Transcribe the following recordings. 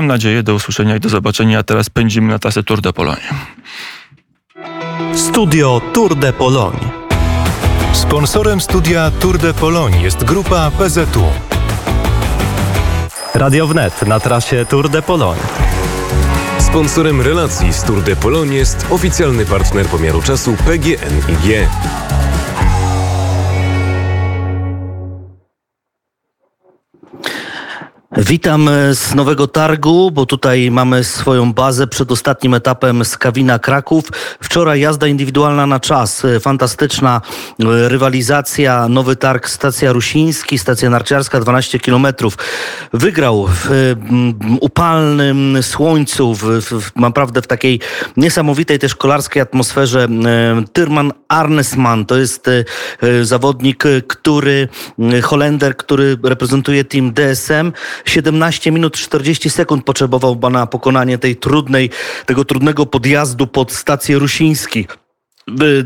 Mam nadzieję, do usłyszenia i do zobaczenia. A teraz pędzimy na trasę Tour de Pologne. Studio Tour de Pologne. Sponsorem studia Tour de Pologne jest grupa PZU. Radio Wnet na trasie Tour de Pologne. Sponsorem relacji z Tour de Pologne jest oficjalny partner pomiaru czasu PGNiG. Witam e, z Nowego Targu, bo tutaj mamy swoją bazę przed ostatnim etapem z Kawina Kraków. Wczoraj jazda indywidualna na czas, e, fantastyczna e, rywalizacja, Nowy Targ, stacja Rusiński, stacja narciarska, 12 kilometrów. Wygrał w upalnym słońcu, w, w, naprawdę w takiej niesamowitej też kolarskiej atmosferze Tyrman Arnesman. To jest zawodnik, który, Holender, który reprezentuje team DSM. 17 minut 40 sekund potrzebował na pokonanie tej trudnej, tego trudnego podjazdu pod stację Rusiński.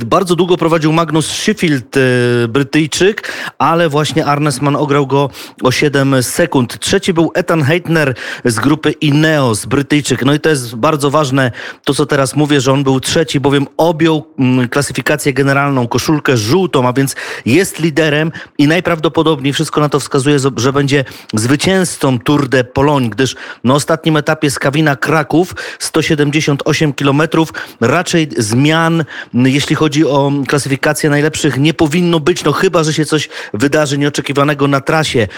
Bardzo długo prowadził Magnus Sheffield, e, Brytyjczyk, ale właśnie Arnesman ograł go o 7 sekund. Trzeci był Ethan Heitner z grupy Ineos, Brytyjczyk. No i to jest bardzo ważne, to co teraz mówię, że on był trzeci, bowiem objął mm, klasyfikację generalną, koszulkę żółtą, a więc jest liderem i najprawdopodobniej wszystko na to wskazuje, że będzie zwycięzcą Tour de Pologne, gdyż na ostatnim etapie z Kawina Kraków 178 kilometrów raczej zmian jeśli chodzi o klasyfikację najlepszych, nie powinno być, no chyba, że się coś wydarzy nieoczekiwanego na trasie.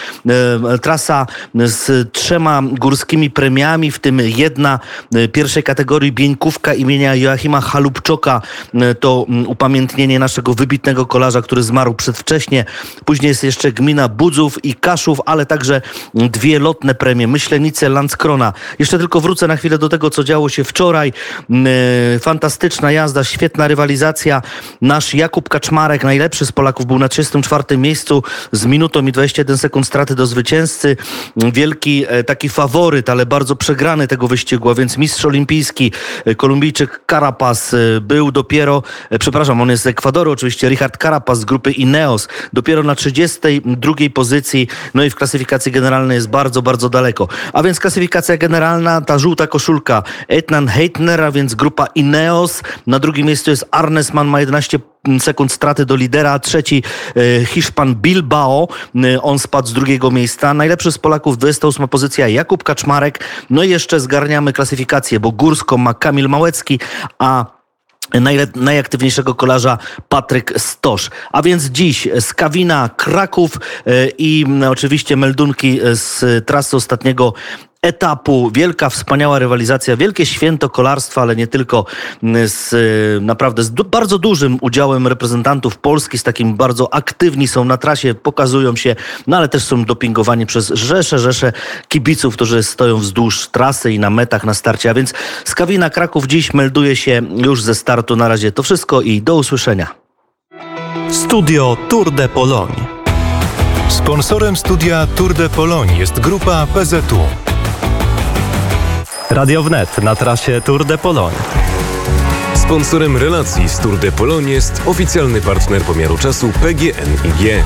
E, trasa z trzema górskimi premiami, w tym jedna e, pierwszej kategorii Bieńkówka imienia Joachima Halubczoka. E, to upamiętnienie naszego wybitnego kolarza, który zmarł przedwcześnie. Później jest jeszcze gmina Budzów i Kaszów, ale także dwie lotne premie, Myślenice, Landskrona. Jeszcze tylko wrócę na chwilę do tego, co działo się wczoraj. Fantastyczna jazda, świetna rywalizacja rywalizacja. Nasz Jakub Kaczmarek, najlepszy z Polaków, był na 34 miejscu z minutą i 21 sekund straty do zwycięzcy. Wielki e, taki faworyt, ale bardzo przegrany tego wyścigu, a więc mistrz olimpijski, e, Kolumbijczyk Carapaz e, był dopiero, przepraszam, on jest z Ekwadoru oczywiście, Richard Carapaz z grupy Ineos, dopiero na 32 pozycji, no i w klasyfikacji generalnej jest bardzo, bardzo daleko. A więc klasyfikacja generalna, ta żółta koszulka Etnan Heitner, a więc grupa Ineos, na drugim miejscu jest Arne Arnesman ma 11 sekund straty do lidera, trzeci e, Hiszpan Bilbao, e, on spadł z drugiego miejsca. Najlepszy z Polaków 28 pozycja Jakub Kaczmarek. No i jeszcze zgarniamy klasyfikację, bo górską ma Kamil Małecki, a najaktywniejszego kolarza Patryk Stosz. A więc dziś z Kawina Kraków e, i oczywiście meldunki z trasy ostatniego etapu. Wielka, wspaniała rywalizacja, wielkie święto kolarstwa, ale nie tylko mm, z naprawdę z bardzo dużym udziałem reprezentantów Polski, z takim bardzo aktywni są na trasie, pokazują się, no ale też są dopingowani przez rzesze, rzesze kibiców, którzy stoją wzdłuż trasy i na metach na starcie. A więc z Kawina Kraków dziś melduje się już ze startu. Na razie to wszystko i do usłyszenia. Studio Tour de Pologne. Sponsorem studia Tour de Pologne jest grupa PZU. Radio Wnet na trasie Tour de Pologne. Sponsorem relacji z Tour de Pologne jest oficjalny partner pomiaru czasu PGNiG.